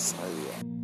yeah.